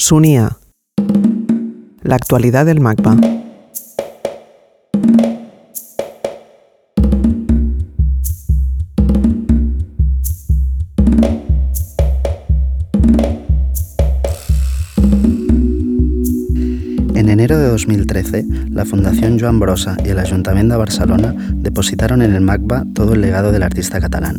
Sunía. La actualidad del MACBA. En enero de 2013, la Fundación Joan Brossa y el Ayuntamiento de Barcelona depositaron en el MACBA todo el legado del artista catalán,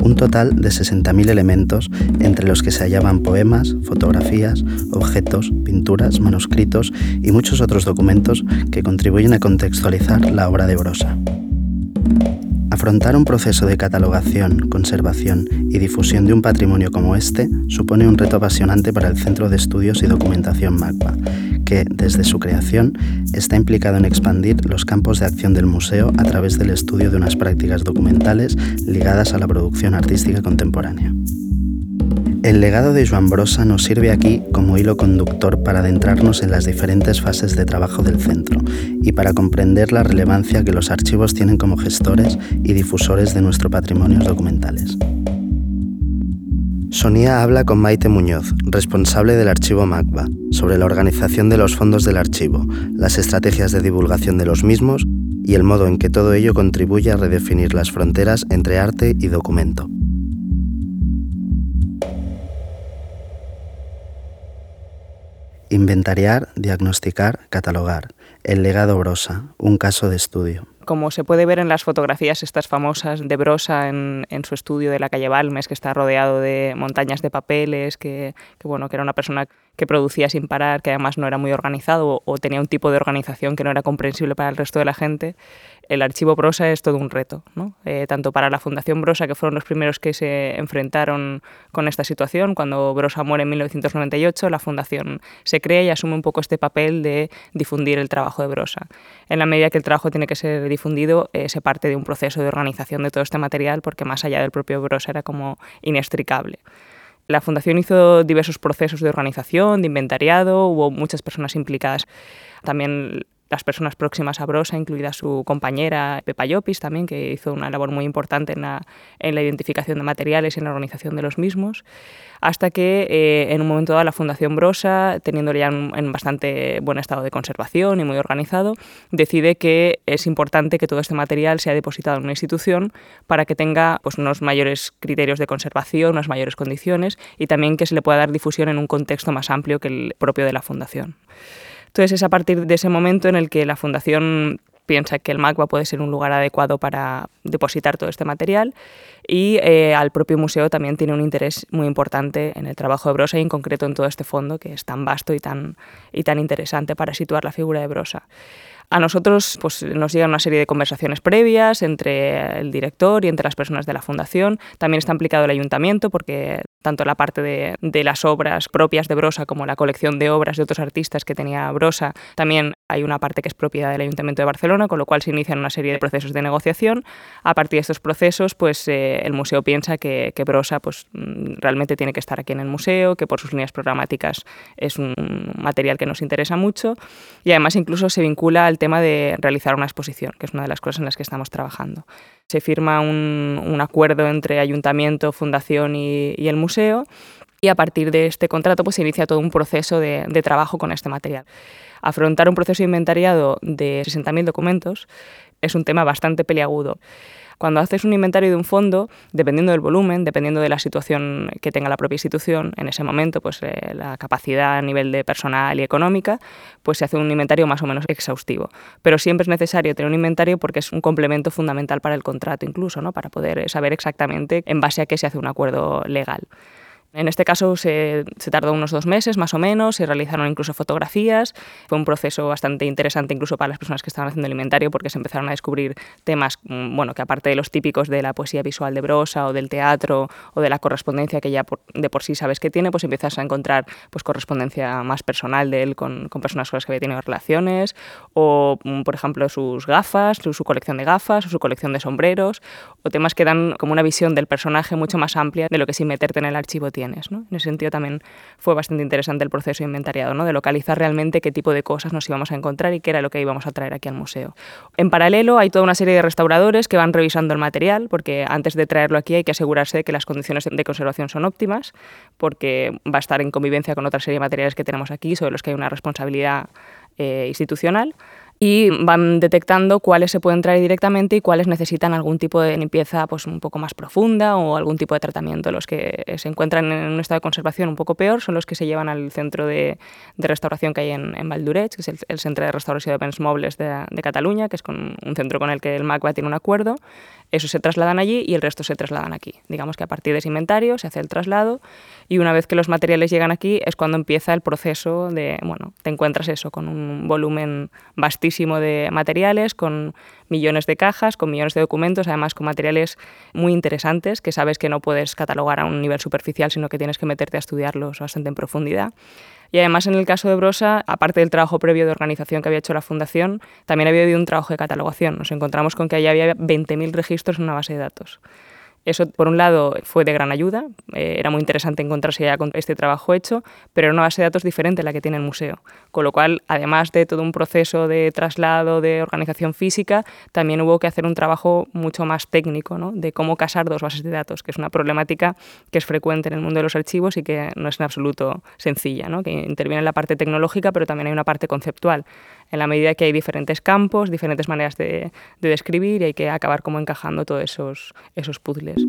un total de 60.000 elementos entre los que se hallaban poemas, fotografías, objetos, pinturas, manuscritos y muchos otros documentos que contribuyen a contextualizar la obra de Brossa. Afrontar un proceso de catalogación, conservación y difusión de un patrimonio como este supone un reto apasionante para el Centro de Estudios y Documentación MACBA, que, desde su creación, está implicado en expandir los campos de acción del museo a través del estudio de unas prácticas documentales ligadas a la producción artística contemporánea. El legado de Joan Brossa nos sirve aquí como hilo conductor para adentrarnos en las diferentes fases de trabajo del centro y para comprender la relevancia que los archivos tienen como gestores y difusores de nuestro patrimonio documentales. Sonia habla con Maite Muñoz, responsable del archivo MACBA, sobre la organización de los fondos del archivo, las estrategias de divulgación de los mismos y el modo en que todo ello contribuye a redefinir las fronteras entre arte y documento. Inventariar, diagnosticar, catalogar. El legado Brosa, un caso de estudio. Como se puede ver en las fotografías estas famosas de Brosa en, su estudio de la calle Balmes, que está rodeado de montañas de papeles, que, que, bueno, que era una persona que producía sin parar, que además no era muy organizado o tenía un tipo de organización que no era comprensible para el resto de la gente, el archivo Brosa es todo un reto, ¿no? Eh, tanto para la Fundación Brosa, que fueron los primeros que se enfrentaron con esta situación, cuando Brosa muere en 1998, la Fundación se crea y asume un poco este papel de difundir el trabajo de Brosa. En la medida que el trabajo tiene que ser difundido, eh, se parte de un proceso de organización de todo este material, porque más allá del propio Brosa era como inextricable. La Fundación hizo diversos procesos de organización, de inventariado, hubo muchas personas implicadas. También las personas próximas a Brosa, incluida su compañera Pepa Llopis también, que hizo una labor muy importante en la, en la identificación de materiales y en la organización de los mismos, hasta que eh, en un momento dado la Fundación Brosa, teniéndolo ya en, bastante buen estado de conservación y muy organizado, decide que es importante que todo este material sea depositado en una institución para que tenga pues, unos mayores criterios de conservación, unas mayores condiciones y también que se le pueda dar difusión en un contexto más amplio que el propio de la Fundación. Entonces es a partir de ese momento en el que la Fundación piensa que el MACBA puede ser un lugar adecuado para depositar todo este material y eh, al propio museo también tiene un interés muy importante en el trabajo de Brosa y en concreto en todo este fondo que es tan vasto y tan, y tan interesante para situar la figura de Brosa. A nosotros pues, nos llegan una serie de conversaciones previas entre el director y entre las personas de la fundación. También está implicado el ayuntamiento porque tanto la parte de, las obras propias de Brosa como la colección de obras de otros artistas que tenía Brosa, también hay una parte que es propiedad del Ayuntamiento de Barcelona, con lo cual se inician una serie de procesos de negociación. A partir de estos procesos, pues eh, el museo piensa que, que, Brosa pues, mm, realmente tiene que estar aquí en el museo, que por sus líneas programáticas es un material que nos interesa mucho y además incluso se vincula al tema de realizar una exposición, que es una de las cosas en las que estamos trabajando. Se firma un, un acuerdo entre ayuntamiento, fundación y, y, el museo y a partir de este contrato pues, se inicia todo un proceso de, de trabajo con este material. Afrontar un proceso inventariado de 60.000 documentos es un tema bastante peliagudo. Cuando haces un inventario de un fondo, dependiendo del volumen, dependiendo de la situación que tenga la propia institución, en ese momento, pues eh, la capacidad a nivel de personal y económica, pues se hace un inventario más o menos exhaustivo. Pero siempre es necesario tener un inventario porque es un complemento fundamental para el contrato incluso, ¿no? para poder saber exactamente en base a qué se hace un acuerdo legal. En este caso se, se, tardó unos dos meses más o menos, se realizaron incluso fotografías, fue un proceso bastante interesante incluso para las personas que estaban haciendo el inventario porque se empezaron a descubrir temas, mm, bueno, que aparte de los típicos de la poesía visual de Brosa o del teatro o de la correspondencia que ya por, de por sí sabes que tiene, pues empiezas a encontrar pues correspondencia más personal de él con, con personas con las que había tenido relaciones o, mm, por ejemplo, sus gafas, su, su colección de gafas o su colección de sombreros o temas que dan como una visión del personaje mucho más amplia de lo que sin meterte en el archivo En ese sentido también fue bastante interesante el proceso inventariado, ¿no? de localizar realmente qué tipo de cosas nos íbamos a encontrar y qué era lo que íbamos a traer aquí al museo. En paralelo hay toda una serie de restauradores que van revisando el material, porque antes de traerlo aquí hay que asegurarse de que las condiciones de conservación son óptimas, porque va a estar en convivencia con otra serie de materiales que tenemos aquí, sobre los que hay una responsabilidad eh, institucional y van detectando cuáles se pueden traer directamente y cuáles necesitan algún tipo de limpieza pues, un poco más profunda o algún tipo de tratamiento. Los que se encuentran en un estado de conservación un poco peor son los que se llevan al centro de, de restauración que hay en, en que es el, Centro de Restauración de Bens Mobles de, de, Cataluña, que es con un centro con el que el MACBA tiene un acuerdo. Esos se trasladan allí y el resto se trasladan aquí. Digamos que a partir de ese inventario se hace el traslado y una vez que los materiales llegan aquí es cuando empieza el proceso de, bueno, te encuentras eso, con un volumen vastísimo de materiales, con millones de cajas, con millones de documentos, además con materiales muy interesantes que sabes que no puedes catalogar a un nivel superficial, sino que tienes que meterte a estudiarlos bastante en profundidad. Y además en el caso de Brosa, aparte del trabajo previo de organización que había hecho la Fundación, también había habido un trabajo de catalogación. Nos encontramos con que allí había 20.000 registros en una base de datos. Eso, por un lado, fue de gran ayuda. Eh, era muy interesante encontrarse ya con este trabajo hecho, pero era una base de datos diferente a la que tiene el museo. Con lo cual, además de todo un proceso de traslado, de organización física, también hubo que hacer un trabajo mucho más técnico, ¿no? de cómo casar dos bases de datos, que es una problemática que es frecuente en el mundo de los archivos y que no es en absoluto sencilla, ¿no? que interviene en la parte tecnológica, pero también hay una parte conceptual en la medida que hay diferentes campos, diferentes maneras de, de describir y hay que acabar como encajando todos esos, esos puzzles.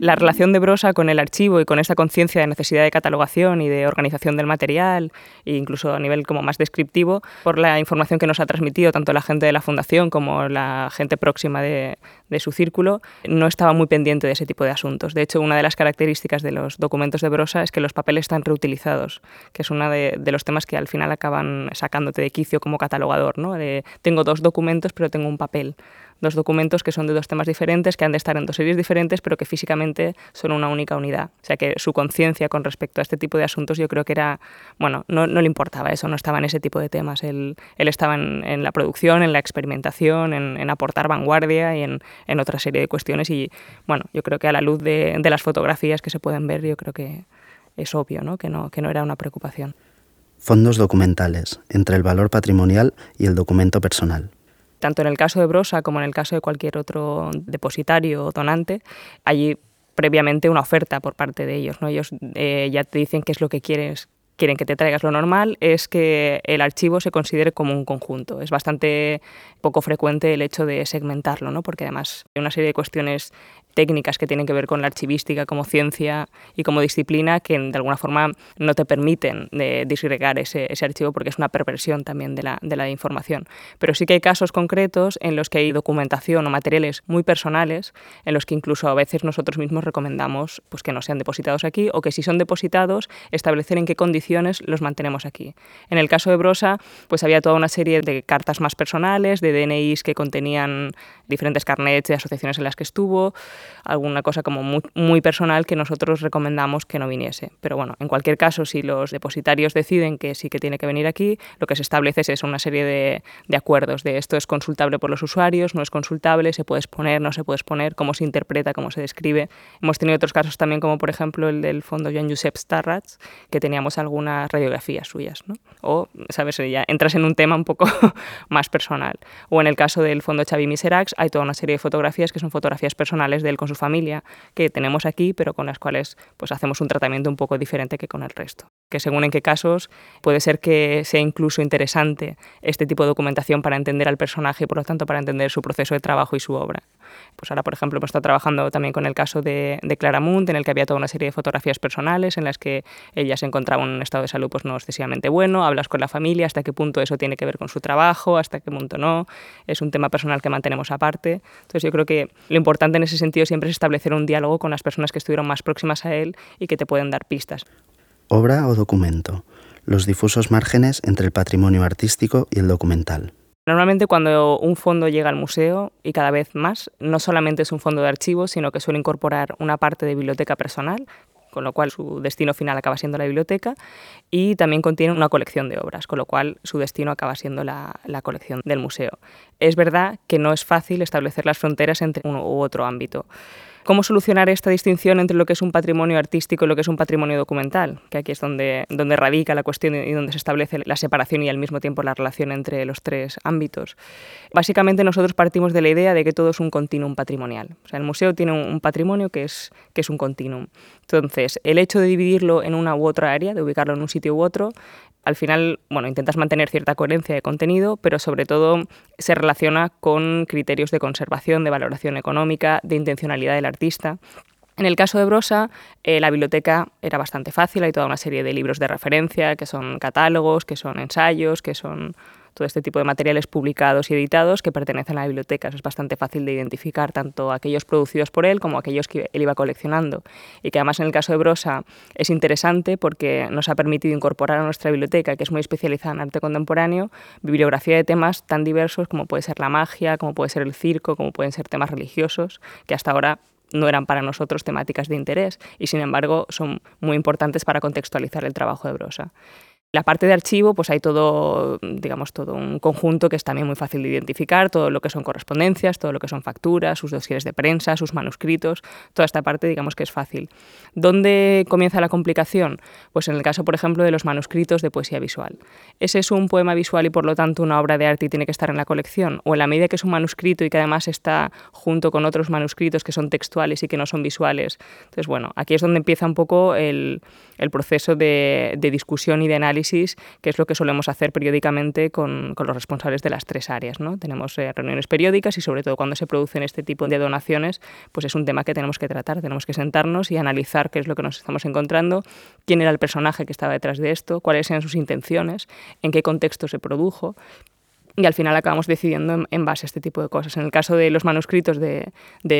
La relación de Brosa con el archivo y con esta conciencia de necesidad de catalogación y de organización del material, incluso a nivel como más descriptivo, por la información que nos ha transmitido tanto la gente de la Fundación como la gente próxima de, de su círculo, no estaba muy pendiente de ese tipo de asuntos. De hecho, una de las características de los documentos de Brosa es que los papeles están reutilizados, que es uno de, de los temas que al final acaban sacándote de quicio como catalogador. ¿no? De, tengo dos documentos, pero tengo un papel dos documentos que son de dos temas diferentes, que han de estar en dos series diferentes, pero que físicamente son una única unidad. O sea que su conciencia con respecto a este tipo de asuntos yo creo que era, bueno, no, no, le importaba eso, no estaba en ese tipo de temas. Él, él estaba en, en, la producción, en la experimentación, en, aportar vanguardia y en, en, otra serie de cuestiones. Y bueno, yo creo que a la luz de, de las fotografías que se pueden ver, yo creo que es obvio ¿no? Que, no, que no era una preocupación. Fondos documentales, entre el valor patrimonial y el documento personal tanto en el caso de Brosa como en el caso de cualquier otro depositario o donante, hay previamente una oferta por parte de ellos. ¿no? Ellos eh, ya te dicen qué es lo que quieres quieren que te traigas lo normal es que el archivo se considere como un conjunto. Es bastante poco frecuente el hecho de segmentarlo, ¿no? porque además hay una serie de cuestiones técnicas que tienen que ver con la archivística como ciencia y como disciplina que de alguna forma no te permiten de disgregar ese, ese archivo porque es una perversión también de la, de la información. Pero sí que hay casos concretos en los que hay documentación o materiales muy personales en los que incluso a veces nosotros mismos recomendamos pues, que no sean depositados aquí o que si son depositados establecer en qué condiciones los mantenemos aquí. En el caso de Brosa pues había toda una serie de cartas más personales, de DNIs que contenían diferentes carnets de asociaciones en las que estuvo, alguna cosa como muy, personal que nosotros recomendamos que no viniese. Pero bueno, en cualquier caso, si los depositarios deciden que sí que tiene que venir aquí, lo que se establece es una serie de, de acuerdos de esto es consultable por los usuarios, no es consultable, se puede exponer, no se puede exponer, cómo se interpreta, cómo se describe. Hemos tenido otros casos también, como por ejemplo el del fondo Joan Josep Starrats, que teníamos algunas radiografías suyas, ¿no? O, ¿sabes? Ya entras en un tema un poco más personal. O en el caso del fondo Xavi Miserax, hay toda una serie de fotografías que son fotografías personales del con su familia que tenemos aquí, pero con las cuales pues hacemos un tratamiento un poco diferente que con el resto. Que según en qué casos puede ser que sea incluso interesante este tipo de documentación para entender al personaje y por lo tanto para entender su proceso de trabajo y su obra. Pues ahora, por ejemplo, hemos estado trabajando también con el caso de, de Clara en el que había toda una serie de fotografías personales en las que ella se encontraba en un estado de salud pues, no excesivamente bueno, hablas con la familia, hasta qué punto eso tiene que ver con su trabajo, hasta qué punto no, es un tema personal que mantenemos aparte. Entonces yo creo que lo importante en ese sentido siempre es establecer un diálogo con las personas que estuvieron más próximas a él y que te pueden dar pistas. Obra o documento. Los difusos márgenes entre el patrimonio artístico y el documental. Normalmente cuando un fondo llega al museo, y cada vez más, no solamente es un fondo de archivos, sino que suele incorporar una parte de biblioteca personal, con lo cual su destino final acaba siendo la biblioteca, y también contiene una colección de obras, con lo cual su destino acaba siendo la, la colección del museo. Es verdad que no es fácil establecer las fronteras entre uno u otro ámbito. ¿Cómo solucionar esta distinción entre lo que es un patrimonio artístico y lo que es un patrimonio documental? Que aquí es donde, radica la cuestión y donde se establece la separación y al mismo tiempo la relación entre los tres ámbitos. Básicamente nosotros partimos de la idea de que todo es un continuum patrimonial. O sea, el museo tiene un, patrimonio que es, que es un continuum. Entonces, el hecho de dividirlo en una u otra área, de ubicarlo en un sitio u otro, al final, bueno, intentas mantener cierta coherencia de contenido, pero sobre todo se relaciona con criterios de conservación, de valoración económica, de intencionalidad del artista. En el caso de Brosa, eh, la biblioteca era bastante fácil, hay toda una serie de libros de referencia, que son catálogos, que son ensayos, que son todo este tipo de materiales publicados y editados que pertenecen a la biblioteca. es bastante fácil de identificar, tanto aquellos producidos por él como aquellos que él iba coleccionando. Y que además en el caso de Brosa es interesante porque nos ha permitido incorporar a nuestra biblioteca, que es muy especializada en arte contemporáneo, bibliografía de temas tan diversos como puede ser la magia, como puede ser el circo, como pueden ser temas religiosos, que hasta ahora no eran para nosotros temáticas de interés y sin embargo son muy importantes para contextualizar el trabajo de Brosa. La parte de archivo, pues hay todo, digamos, todo un conjunto que es también muy fácil de identificar, todo lo que son correspondencias, todo lo que son facturas, sus dosieres de prensa, sus manuscritos, toda esta parte, digamos que es fácil. ¿Dónde comienza la complicación? Pues en el caso, por ejemplo, de los manuscritos de poesía visual. ¿Ese es un poema visual y por lo tanto una obra de arte y tiene que estar en la colección? ¿O en la medida que es un manuscrito y que además está junto con otros manuscritos que son textuales y que no son visuales? Entonces, bueno, aquí es donde empieza un poco el, el proceso de, de discusión y de análisis que es lo que solemos hacer periódicamente con, con los responsables de las tres áreas. ¿no? Tenemos eh, reuniones periódicas y sobre todo cuando se producen este tipo de donaciones, pues es un tema que tenemos que tratar, tenemos que sentarnos y analizar qué es lo que nos estamos encontrando, quién era el personaje que estaba detrás de esto, cuáles eran sus intenciones, en qué contexto se produjo y al final acabamos decidiendo en, base a este tipo de cosas. En el caso de los manuscritos de,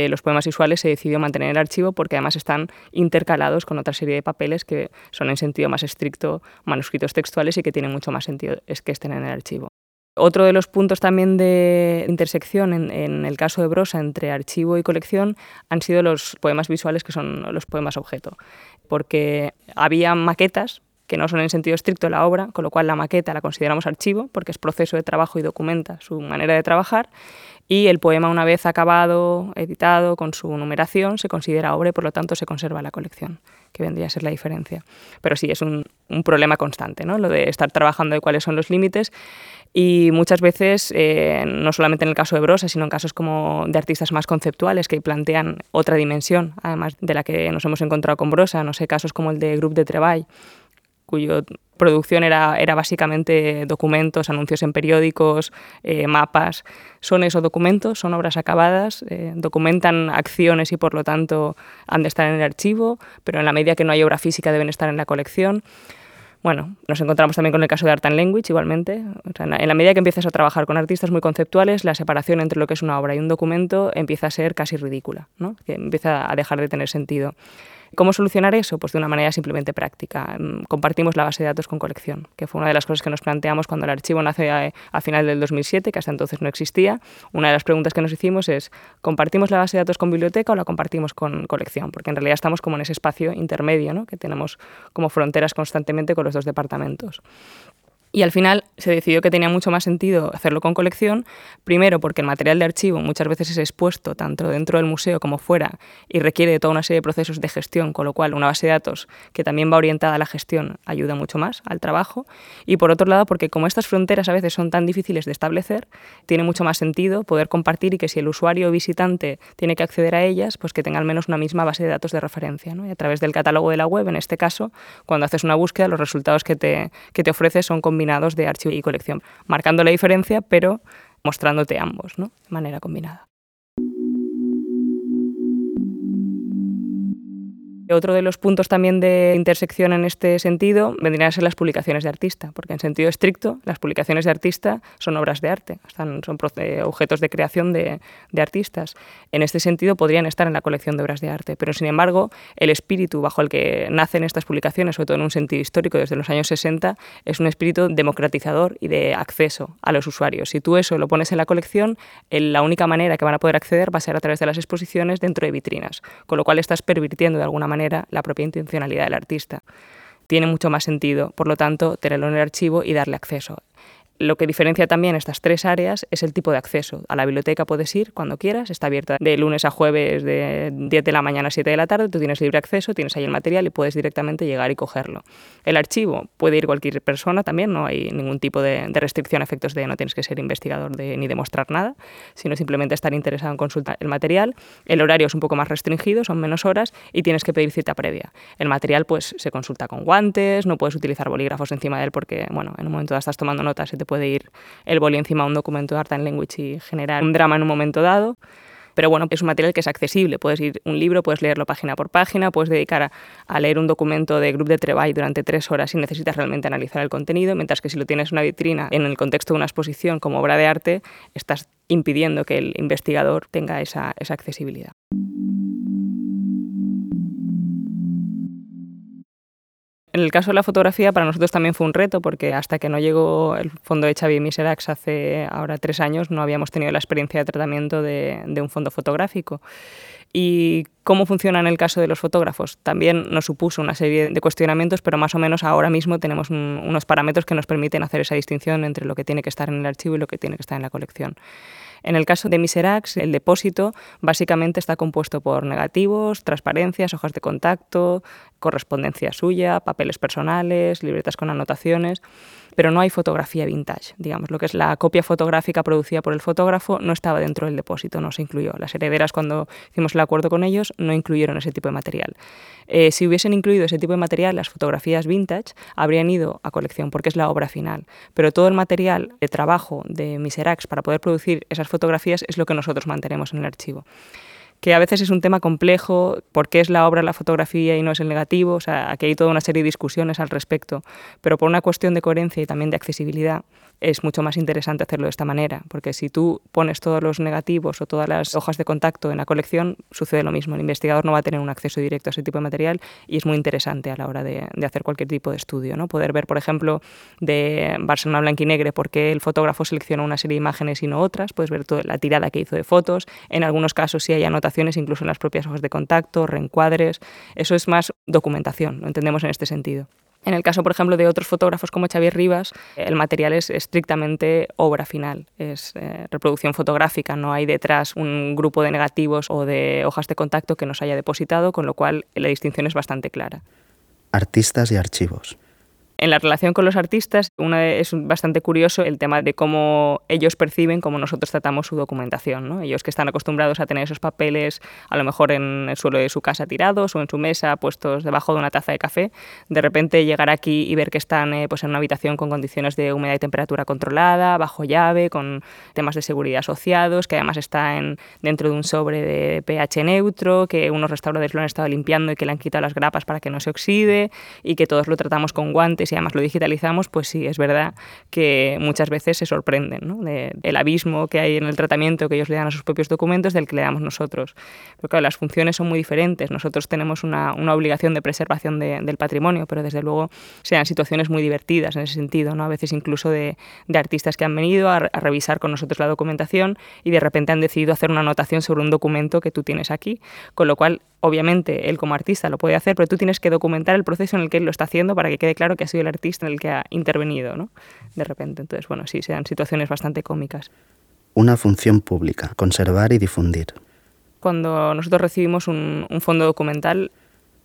los poemas visuales se decidió mantener el archivo porque además están intercalados con otra serie de papeles que son en sentido más estricto manuscritos textuales y que tienen mucho más sentido es que estén en el archivo. Otro de los puntos también de intersección en, en, el caso de Brosa entre archivo y colección han sido los poemas visuales que son los poemas objeto, porque había maquetas que no son en sentido estricto la obra, con lo cual la maqueta la consideramos archivo porque es proceso de trabajo y documenta su manera de trabajar, y el poema una vez acabado, editado, con su numeración, se considera obra y por lo tanto se conserva la colección, que vendría a ser la diferencia. Pero sí, es un, un problema constante, ¿no? lo de estar trabajando de cuáles son los límites y muchas veces, eh, no solamente en el caso de Brosa, sino en casos como de artistas más conceptuales que plantean otra dimensión, además de la que nos hemos encontrado con Brosa, no sé, casos como el de Group de Treball, cuya producción era, era básicamente documentos, anuncios en periódicos, eh, mapas. Son esos documentos, son obras acabadas, eh, documentan acciones y por lo tanto han de estar en el archivo, pero en la medida que no hay obra física deben estar en la colección. Bueno, nos encontramos también con el caso de Art and Language, igualmente. en, la, medida que empiezas a trabajar con artistas muy conceptuales, la separación entre lo que es una obra y un documento empieza a ser casi ridícula, ¿no? que empieza a dejar de tener sentido. ¿Cómo solucionar eso? Pues de una manera simplemente práctica. Mm, compartimos la base de datos con colección, que fue una de las cosas que nos planteamos cuando el archivo nace a, a final del 2007, que hasta entonces no existía. Una de las preguntas que nos hicimos es, ¿compartimos la base de datos con biblioteca o la compartimos con colección? Porque en realidad estamos como en ese espacio intermedio, ¿no? que tenemos como fronteras constantemente con los dos departamentos. Y al final se decidió que tenía mucho más sentido hacerlo con colección, primero porque el material de archivo muchas veces es expuesto tanto dentro del museo como fuera y requiere de toda una serie de procesos de gestión, con lo cual una base de datos que también va orientada a la gestión ayuda mucho más al trabajo. Y por otro lado, porque como estas fronteras a veces son tan difíciles de establecer, tiene mucho más sentido poder compartir y que si el usuario o visitante tiene que acceder a ellas, pues que tenga al menos una misma base de datos de referencia. ¿no? Y a través del catálogo de la web, en este caso, cuando haces una búsqueda, los resultados que te, que te ofrece son combinados de archivo y colección, marcando la diferencia, pero mostrándote ambos de manera combinada. Otro de los puntos también de intersección en este sentido vendrían a ser las publicaciones de artista, porque en sentido estricto las publicaciones de artista son obras de arte, son objetos de creación de, artistas. En este sentido podrían estar en la colección de obras de arte, pero sin embargo el espíritu bajo el que nacen estas publicaciones, sobre todo en un sentido histórico desde los años 60, es un espíritu democratizador y de acceso a los usuarios. Si tú eso lo pones en la colección, la única manera que van a poder acceder va a ser a través de las exposiciones dentro de vitrinas, con lo cual estás pervirtiendo de alguna manera la propia intencionalidad del artista. Tiene mucho más sentido, por lo tanto, tenerlo en el archivo y darle acceso. Lo que diferencia también estas tres áreas es el tipo de acceso. A la biblioteca puedes ir cuando quieras, está abierta de lunes a jueves de 10 de la mañana a 7 de la tarde, tú tienes libre acceso, tienes ahí el material y puedes directamente llegar y cogerlo. El archivo puede ir cualquier persona también, no hay ningún tipo de, restricción a efectos de no tienes que ser investigador de, ni demostrar nada, sino simplemente estar interesado en consultar el material. El horario es un poco más restringido, son menos horas y tienes que pedir cita previa. El material pues se consulta con guantes, no puedes utilizar bolígrafos encima de él porque, bueno, en un momento estás tomando notas y te puede ir el boli encima de un documento de Art and Language y generar un drama en un momento dado. Pero bueno, es un material que es accesible. Puedes ir un libro, puedes leerlo página por página, puedes dedicar a, leer un documento de Group de Treball durante tres horas si necesitas realmente analizar el contenido, mientras que si lo tienes en una vitrina en el contexto de una exposición como obra de arte, estás impidiendo que el investigador tenga esa, esa accesibilidad. En el caso de la fotografía, para nosotros también fue un reto, porque hasta que no llegó el fondo de Xavier Miserax hace ahora tres años, no habíamos tenido la experiencia de tratamiento de, un fondo fotográfico. ¿Y cómo funciona en el caso de los fotógrafos? También nos supuso una serie de cuestionamientos, pero más o menos ahora mismo tenemos unos parámetros que nos permiten hacer esa distinción entre lo que tiene que estar en el archivo y lo que tiene que estar en la colección. En el caso de Miserax, el depósito básicamente está compuesto por negativos, transparencias, hojas de contacto, correspondencia suya, papeles personales, libretas con anotaciones pero no hay fotografía vintage. Digamos, lo que es la copia fotográfica producida por el fotógrafo no estaba dentro del depósito, no se incluyó. Las herederas, cuando hicimos el acuerdo con ellos, no incluyeron ese tipo de material. Eh, si hubiesen incluido ese tipo de material, las fotografías vintage habrían ido a colección, porque es la obra final. Pero todo el material de trabajo de Miserax para poder producir esas fotografías es lo que nosotros mantenemos en el archivo que a veces es un tema complejo, por qué es la obra la fotografía y no es el negativo, o sea, aquí hay toda una serie de discusiones al respecto, pero por una cuestión de coherencia y también de accesibilidad, es mucho más interesante hacerlo de esta manera, porque si tú pones todos los negativos o todas las hojas de contacto en la colección, sucede lo mismo. El investigador no va a tener un acceso directo a ese tipo de material y es muy interesante a la hora de, hacer cualquier tipo de estudio. ¿no? Poder ver, por ejemplo, de Barcelona Blanco y Negre, por qué el fotógrafo seleccionó una serie de imágenes y no otras. Puedes ver toda la tirada que hizo de fotos. En algunos casos sí hay anotaciones, incluso en las propias hojas de contacto, reencuadres. Eso es más documentación, lo entendemos en este sentido. En el caso, por ejemplo, de otros fotógrafos como Xavier Rivas, el material es estrictamente obra final, es eh, reproducción fotográfica, no hay detrás un grupo de negativos o de hojas de contacto que nos haya depositado, con lo cual la distinción es bastante clara. Artistas y archivos. En la relación con los artistas, una es bastante curioso el tema de cómo ellos perciben cómo nosotros tratamos su documentación. ¿no? Ellos que están acostumbrados a tener esos papeles a lo mejor en el suelo de su casa tirados o en su mesa puestos debajo de una taza de café, de repente llegar aquí y ver que están eh, pues en una habitación con condiciones de humedad y temperatura controlada, bajo llave, con temas de seguridad asociados, que además está en, dentro de un sobre de pH neutro, que unos restauradores lo han estado limpiando y que le han quitado las grapas para que no se oxide y que todos lo tratamos con guantes y además lo digitalizamos, pues sí, es verdad que muchas veces se sorprenden ¿no? del abismo que hay en el tratamiento que ellos le dan a sus propios documentos del que le damos nosotros. Porque claro, las funciones son muy diferentes. Nosotros tenemos una, una obligación de preservación del patrimonio, pero desde luego sean situaciones muy divertidas en ese sentido, ¿no? a veces incluso de, de artistas que han venido a, a revisar con nosotros la documentación y de repente han decidido hacer una anotación sobre un documento que tú tienes aquí, con lo cual obviamente él como artista lo puede hacer, pero tú tienes que documentar el proceso en el que él lo está haciendo para que quede claro que ha sido el artista en el que ha intervenido, ¿no? De repente. Entonces, bueno, sí, se dan situaciones bastante cómicas. Una función pública, conservar y difundir. Cuando nosotros recibimos un, un fondo documental,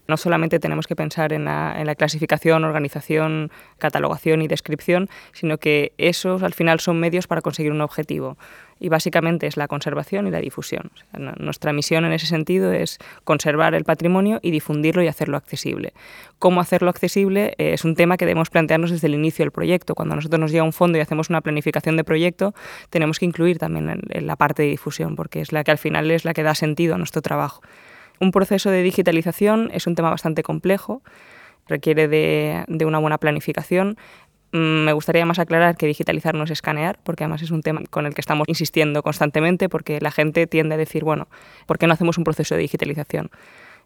no solamente tenemos que pensar en la, clasificación, organización, catalogación y descripción, sino que esos al final son medios para conseguir un objetivo. Y básicamente es la conservación y la difusión. nuestra misión en ese sentido es conservar el patrimonio y difundirlo y hacerlo accesible. ¿Cómo hacerlo accesible? Eh, es un tema que debemos plantearnos desde el inicio del proyecto. Cuando nosotros nos llega un fondo y hacemos una planificación de proyecto, tenemos que incluir también la parte de difusión, porque es la que al final es la que da sentido a nuestro trabajo. Un proceso de digitalización es un tema bastante complejo, requiere de, una buena planificación. Mm, me gustaría más aclarar que digitalizar no es escanear, porque además es un tema con el que estamos insistiendo constantemente, porque la gente tiende a decir, bueno, ¿por qué no hacemos un proceso de digitalización?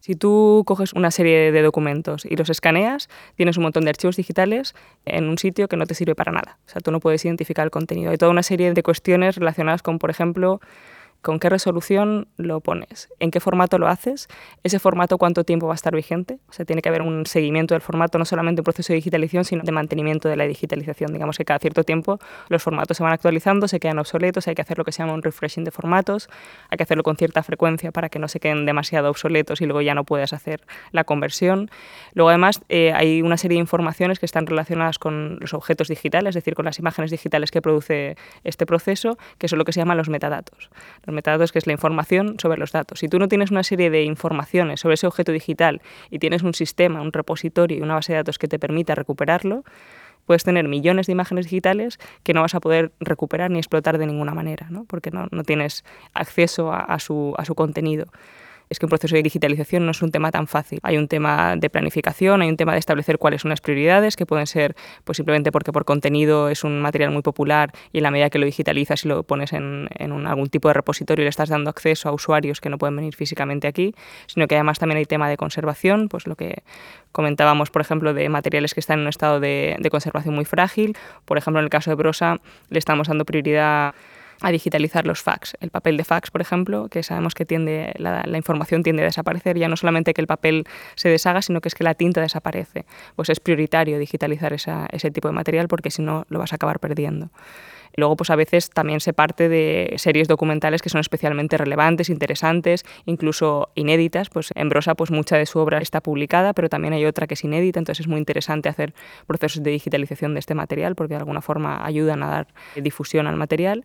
Si tú coges una serie de documentos y los escaneas, tienes un montón de archivos digitales en un sitio que no te sirve para nada. O sea, tú no puedes identificar el contenido. Hay toda una serie de cuestiones relacionadas con, por ejemplo, con qué resolución lo pones, en qué formato lo haces, ese formato cuánto tiempo va a estar vigente. O sea, tiene que haber un seguimiento del formato, no solamente un proceso de digitalización, sino de mantenimiento de la digitalización. Digamos que cada cierto tiempo los formatos se van actualizando, se quedan obsoletos, hay que hacer lo que se llama un refreshing de formatos, hay que hacerlo con cierta frecuencia para que no se queden demasiado obsoletos y luego ya no puedas hacer la conversión. Luego además eh, hay una serie de informaciones que están relacionadas con los objetos digitales, es decir, con las imágenes digitales que produce este proceso, que son lo que se llaman los metadatos. Metadatos que es la información sobre los datos. Si tú no tienes una serie de informaciones sobre ese objeto digital y tienes un sistema, un repositorio y una base de datos que te permita recuperarlo, puedes tener millones de imágenes digitales que no vas a poder recuperar ni explotar de ninguna manera, ¿no? porque no, no tienes acceso a, su, a su contenido es que un proceso de digitalización no es un tema tan fácil. Hay un tema de planificación, hay un tema de establecer cuáles son las prioridades, que pueden ser pues simplemente porque por contenido es un material muy popular y en la medida que lo digitalizas y lo pones en, algún tipo de repositorio y le estás dando acceso a usuarios que no pueden venir físicamente aquí, sino que además también hay tema de conservación, pues lo que comentábamos, por ejemplo, de materiales que están en un estado de, de conservación muy frágil. Por ejemplo, en el caso de Brosa le estamos dando prioridad a digitalizar los fax. El papel de fax, por ejemplo, que sabemos que tiende, la, información tiende a desaparecer, ya no solamente que el papel se deshaga, sino que es que la tinta desaparece. Pues es prioritario digitalizar ese tipo de material porque si no lo vas a acabar perdiendo. Luego, pues a veces también se parte de series documentales que son especialmente relevantes, interesantes, incluso inéditas. Pues en Brosa, pues mucha de su obra está publicada, pero también hay otra que es inédita, entonces es muy interesante hacer procesos de digitalización de este material porque de alguna forma ayudan a dar difusión al material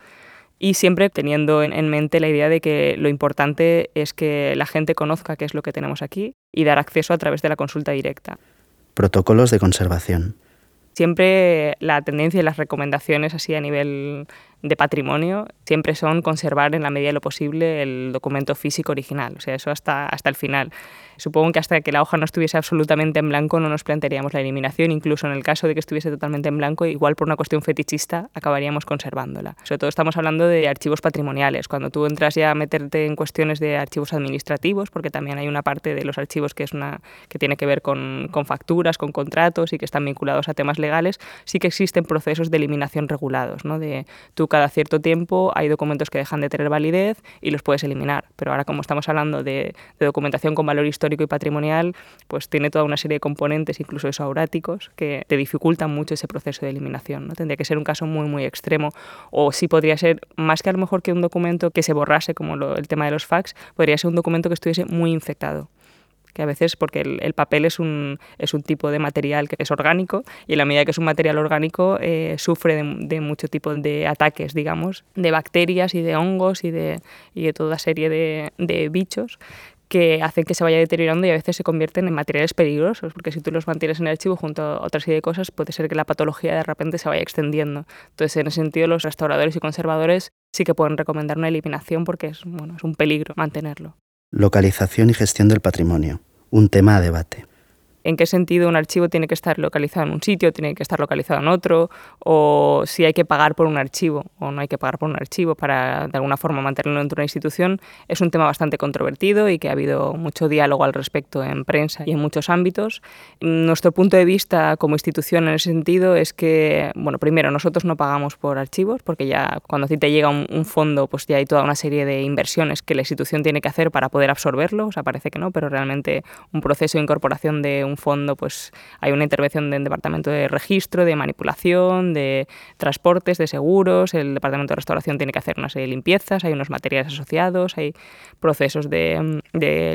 y siempre teniendo en mente la idea de que lo importante es que la gente conozca qué es lo que tenemos aquí y dar acceso a través de la consulta directa. Protocolos de conservación. Siempre la tendencia y las recomendaciones así a nivel de patrimonio siempre son conservar en la medida de lo posible el documento físico original, o sea, eso hasta, hasta el final. Supongo que hasta que la hoja no estuviese absolutamente en blanco no nos plantearíamos la eliminación, incluso en el caso de que estuviese totalmente en blanco, igual por una cuestión fetichista acabaríamos conservándola. Sobre todo estamos hablando de archivos patrimoniales, cuando tú entras ya a meterte en cuestiones de archivos administrativos, porque también hay una parte de los archivos que, es una, que tiene que ver con, con facturas, con contratos y que están vinculados a temas legales, sí que existen procesos de eliminación regulados, ¿no? de tú cada cierto tiempo hay documentos que dejan de tener validez y los puedes eliminar. Pero ahora como estamos hablando de, documentación con valor histórico y patrimonial, pues tiene toda una serie de componentes, incluso esauráticos, que te dificultan mucho ese proceso de eliminación. ¿no? Tendría que ser un caso muy, muy extremo. O sí podría ser, más que a lo mejor que un documento que se borrase, como el tema de los fax, podría ser un documento que estuviese muy infectado que a veces porque el, papel es un, es un tipo de material que es orgánico y en la medida que es un material orgánico eh, sufre de, de, mucho tipo de ataques, digamos, de bacterias y de hongos y de, y de toda serie de, bichos que hacen que se vaya deteriorando y a veces se convierten en materiales peligrosos, porque si tú los mantienes en el archivo junto a otra serie de cosas, puede ser que la patología de repente se vaya extendiendo. Entonces, en ese sentido, los restauradores y conservadores sí que pueden recomendar una eliminación porque es, bueno, es un peligro mantenerlo. Localización y gestión del patrimonio, un tema a debate en qué sentido un archivo tiene que estar localizado en un sitio, tiene que estar localizado en otro, o si hay que pagar por un archivo o no hay que pagar por un archivo para de alguna forma mantenerlo dentro de una institución, es un tema bastante controvertido y que ha habido mucho diálogo al respecto en prensa y en muchos ámbitos. Nuestro punto de vista como institución en ese sentido es que, bueno, primero, nosotros no pagamos por archivos, porque ya cuando a ti te llega un, un fondo, pues ya hay toda una serie de inversiones que la institución tiene que hacer para poder absorberlo, o sea, parece que no, pero realmente un proceso de incorporación de un fondo, pues hay una intervención del departamento de registro, de manipulación, de transportes, de seguros, el departamento de restauración tiene que hacer una serie limpiezas, hay unos materiales asociados, hay procesos de,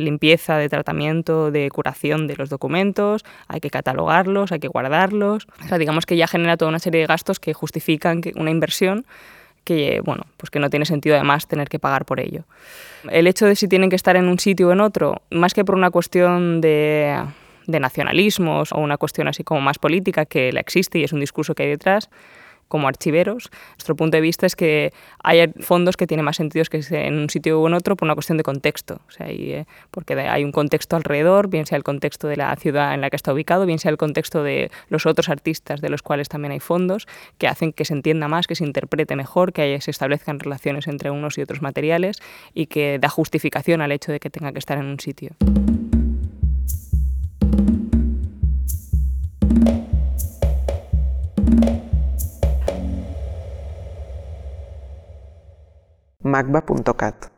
limpieza, de tratamiento, de curación de los documentos, hay que catalogarlos, hay que guardarlos. O digamos que ya genera toda una serie de gastos que justifican una inversión que bueno, pues que no tiene sentido además tener que pagar por ello. El hecho de si tienen que estar en un sitio o en otro, más que por una cuestión de de nacionalismos o una cuestión así como más política que la existe y es un discurso que hay detrás, como archiveros. Nuestro punto de vista es que hay fondos que tienen más sentido que en un sitio u otro por una cuestión de contexto. O sea, eh, porque hay un contexto alrededor, bien sea el contexto de la ciudad en la que está ubicado, bien sea el contexto de los otros artistas de los cuales también hay fondos, que hacen que se entienda más, que se interprete mejor, que se establezcan relaciones entre unos y otros materiales y que da justificación al hecho de que tenga que estar en un sitio. magba.cat